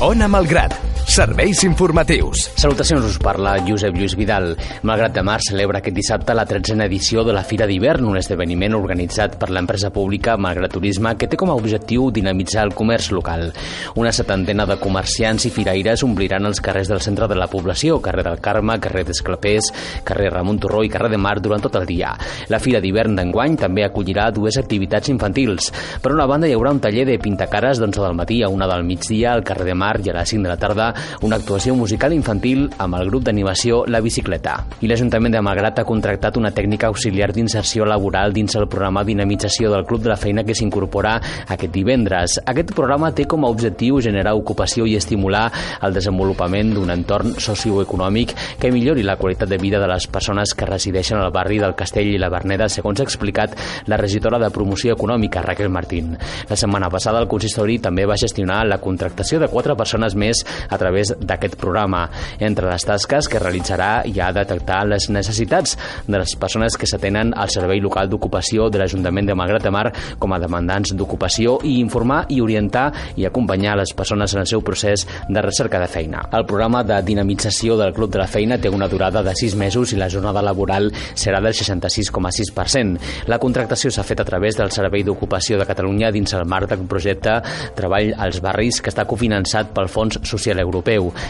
Ona Malgrat, serveis informatius. Salutacions, us parla Josep Lluís Vidal. Malgrat de Mar celebra aquest dissabte la 13a edició de la Fira d'hivern, un esdeveniment organitzat per l'empresa pública Malgrat Turisme que té com a objectiu dinamitzar el comerç local. Una setantena de comerciants i firaires ompliran els carrers del centre de la població, carrer del Carme, carrer d'Esclapés, carrer Ramon Torró i carrer de Mar durant tot el dia. La Fira d'hivern d'enguany també acollirà dues activitats infantils. Per una banda hi haurà un taller de pintacares d'11 del matí a una del migdia al carrer de Mar i a les 5 de la tarda una actuació musical infantil amb el grup d'animació La Bicicleta. I l'Ajuntament de Malgrat ha contractat una tècnica auxiliar d'inserció laboral dins el programa Dinamització del Club de la Feina que s'incorpora aquest divendres. Aquest programa té com a objectiu generar ocupació i estimular el desenvolupament d'un entorn socioeconòmic que millori la qualitat de vida de les persones que resideixen al barri del Castell i la Berneda, segons ha explicat la regidora de Promoció Econòmica, Raquel Martín. La setmana passada el consistori també va gestionar la contractació de quatre persones més a través d'aquest programa. Entre les tasques que realitzarà hi ha detectar les necessitats de les persones que s'atenen al Servei Local d'Ocupació de l'Ajuntament de Malgrat de Mar com a demandants d'ocupació i informar i orientar i acompanyar les persones en el seu procés de recerca de feina. El programa de dinamització del Club de la Feina té una durada de 6 mesos i la jornada laboral serà del 66,6%. La contractació s'ha fet a través del Servei d'Ocupació de Catalunya dins el marc del projecte Treball als Barris que està cofinançat pel Fons Social Europeu.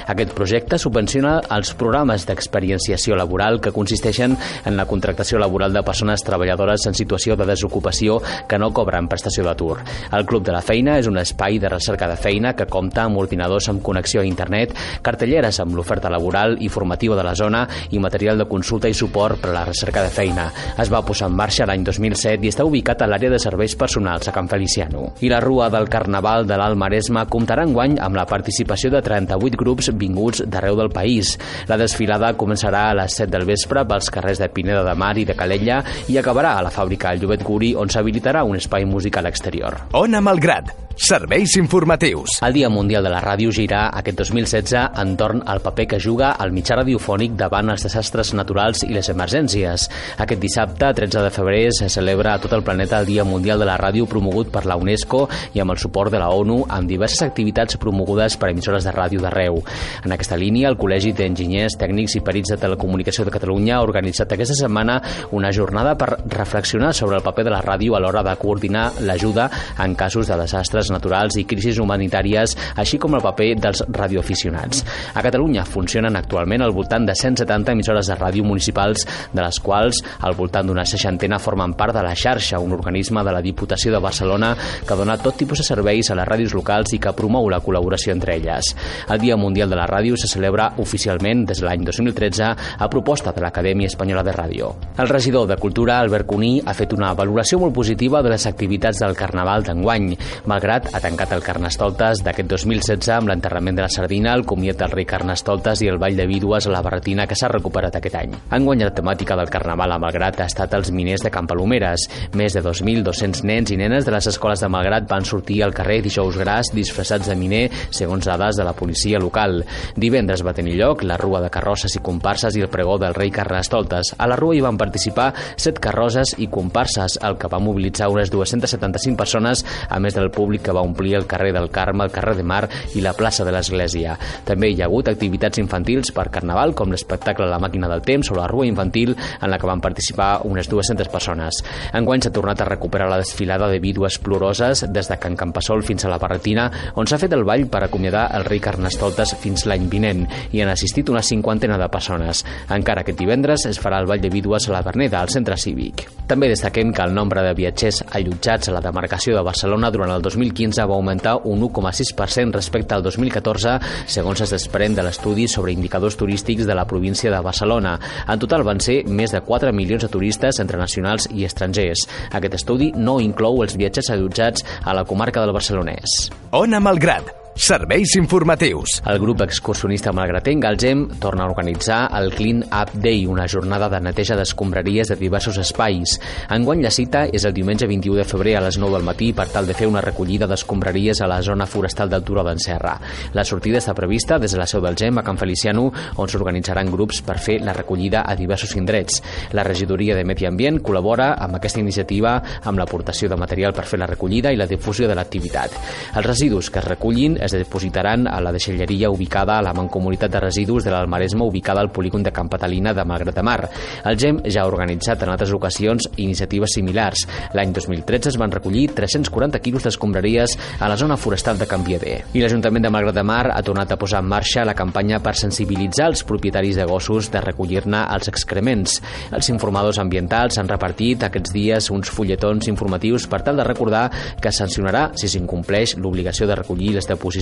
Aquest projecte subvenciona els programes d'experienciació laboral que consisteixen en la contractació laboral de persones treballadores en situació de desocupació que no cobren prestació d'atur. El Club de la Feina és un espai de recerca de feina que compta amb ordinadors amb connexió a internet, cartelleres amb l'oferta laboral i formativa de la zona i material de consulta i suport per a la recerca de feina. Es va posar en marxa l'any 2007 i està ubicat a l'àrea de serveis personals a Can Feliciano. I la Rua del Carnaval de l'Alt Maresme comptarà enguany amb la participació de 38 grups vinguts d'arreu del país. La desfilada començarà a les 7 del vespre pels carrers de Pineda de Mar i de Calella i acabarà a la fàbrica Llobet Guri on s'habilitarà un espai musical exterior. Ona Malgrat, serveis informatius. El Dia Mundial de la Ràdio girà aquest 2016 entorn al paper que juga el mitjà radiofònic davant els desastres naturals i les emergències. Aquest dissabte, 13 de febrer, se celebra a tot el planeta el Dia Mundial de la Ràdio promogut per la UNESCO i amb el suport de la ONU amb diverses activitats promogudes per emissores de ràdio d'arreu. En aquesta línia, el Col·legi d'Enginyers, Tècnics i Perits de Telecomunicació de Catalunya ha organitzat aquesta setmana una jornada per reflexionar sobre el paper de la ràdio a l'hora de coordinar l'ajuda en casos de desastres naturals i crisis humanitàries, així com el paper dels radioaficionats. A Catalunya funcionen actualment al voltant de 170 emissores de ràdio municipals, de les quals al voltant d'una seixantena formen part de la xarxa, un organisme de la Diputació de Barcelona que dona tot tipus de serveis a les ràdios locals i que promou la col·laboració entre elles. El Dia Mundial de la Ràdio se celebra oficialment des de l'any 2013 a proposta de l'Acadèmia Espanyola de Ràdio. El regidor de Cultura, Albert Cuní, ha fet una valoració molt positiva de les activitats del Carnaval d'enguany, malgrat ha tancat el Carnestoltes d'aquest 2016 amb l'enterrament de la sardina, el comiat del rei Carnestoltes i el ball de vídues a la Barretina que s'ha recuperat aquest any. Enguany la temàtica del Carnaval a Malgrat ha estat els miners de Camp Palomeres. Més de 2.200 nens i nenes de les escoles de Malgrat van sortir al carrer dijous gras disfressats de miner, segons dades de la policia local. Divendres va tenir lloc la rua de carrosses i comparses i el pregó del rei Carnestoltes. A la rua hi van participar set carrosses i comparses, el que va mobilitzar unes 275 persones, a més del públic que va omplir el carrer del Carme, el carrer de Mar i la plaça de l'Església. També hi ha hagut activitats infantils per Carnaval, com l'espectacle La màquina del temps o la rua infantil, en la que van participar unes 200 persones. Enguany s'ha tornat a recuperar la desfilada de vídues ploroses des de Can Campassol fins a la Barretina, on s'ha fet el ball per acomiadar el rei Carnestoltes fins l'any vinent i han assistit una cinquantena de persones. Encara aquest divendres es farà el ball de vídues a la Verneda, al centre cívic. També destaquem que el nombre de viatgers allotjats a la demarcació de Barcelona durant el 2015 va augmentar un 1,6% respecte al 2014, segons es desprèn de l'estudi sobre indicadors turístics de la província de Barcelona. En total van ser més de 4 milions de turistes entre nacionals i estrangers. Aquest estudi no inclou els viatges allotjats a la comarca del Barcelonès. Ona Malgrat, Serveis informatius. El grup excursionista malgratenc, el GEM, torna a organitzar el Clean Up Day, una jornada de neteja d'escombraries de diversos espais. Enguany la cita és el diumenge 21 de febrer a les 9 del matí per tal de fer una recollida d'escombraries a la zona forestal del Turó d'en Serra. La sortida està prevista des de la seu del GEM a Can Feliciano, on s'organitzaran grups per fer la recollida a diversos indrets. La regidoria de Medi Ambient col·labora amb aquesta iniciativa amb l'aportació de material per fer la recollida i la difusió de l'activitat. Els residus que es recullin es depositaran a la deixalleria ubicada a la Mancomunitat de Residus de l'Almaresma ubicada al polígon de Camp Catalina de Malgrat de Mar. El GEM ja ha organitzat en altres ocasions iniciatives similars. L'any 2013 es van recollir 340 quilos d'escombraries a la zona forestal de Can Vieder. I l'Ajuntament de Malgrat de Mar ha tornat a posar en marxa la campanya per sensibilitzar els propietaris de gossos de recollir-ne els excrements. Els informadors ambientals han repartit aquests dies uns fulletons informatius per tal de recordar que sancionarà si s'incompleix l'obligació de recollir les deposicions.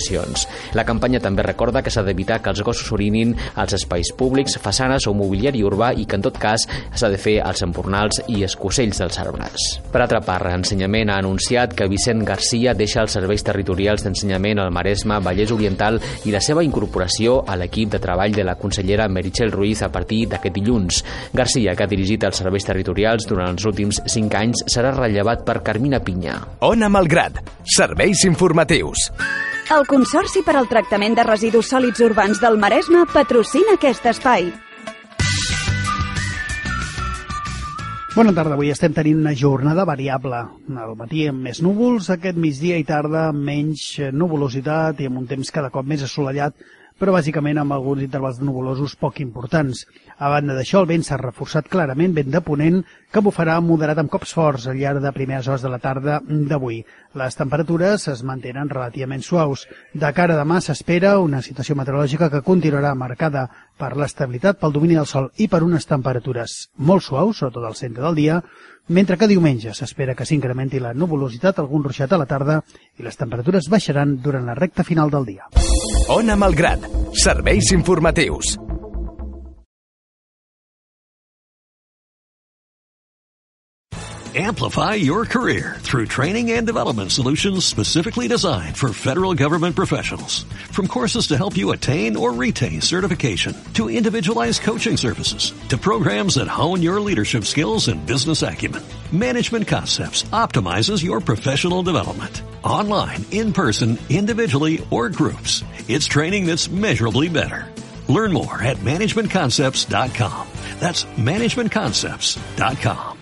La campanya també recorda que s'ha d'evitar que els gossos orinin als espais públics, façanes o mobiliari urbà i que en tot cas s'ha de fer als empornals i escocells dels arbres. Per altra part, Ensenyament ha anunciat que Vicent Garcia deixa els serveis territorials d'ensenyament al Maresme, Vallès Oriental i la seva incorporació a l'equip de treball de la consellera Meritxell Ruiz a partir d'aquest dilluns. Garcia, que ha dirigit els serveis territorials durant els últims 5 anys, serà rellevat per Carmina Pinyà. Ona Malgrat. Serveis informatius. El Consorci per al Tractament de Residus Sòlids Urbans del Maresme patrocina aquest espai. Bona tarda, avui estem tenint una jornada variable. Al matí amb més núvols, aquest migdia i tarda amb menys nuvolositat i amb un temps cada cop més assolellat, però bàsicament amb alguns intervals nuvolosos poc importants. A banda d'això, el vent s'ha reforçat clarament, vent de ponent, que bufarà moderat amb cops forts al llarg de primeres hores de la tarda d'avui. Les temperatures es mantenen relativament suaus. De cara a demà s'espera una situació meteorològica que continuarà marcada per l'estabilitat, pel domini del sol i per unes temperatures molt suaus, sobretot al centre del dia, mentre que diumenge s'espera que s'incrementi la nuvolositat, algun ruixat a la tarda i les temperatures baixaran durant la recta final del dia. Ona Malgrat. Serveis informatius. Amplify your career through training and development solutions specifically designed for federal government professionals. From courses to help you attain or retain certification, to individualized coaching services, to programs that hone your leadership skills and business acumen, Management Concepts optimizes your professional development. Online, in person, individually, or groups, it's training that's measurably better. Learn more at managementconcepts.com. That's managementconcepts.com.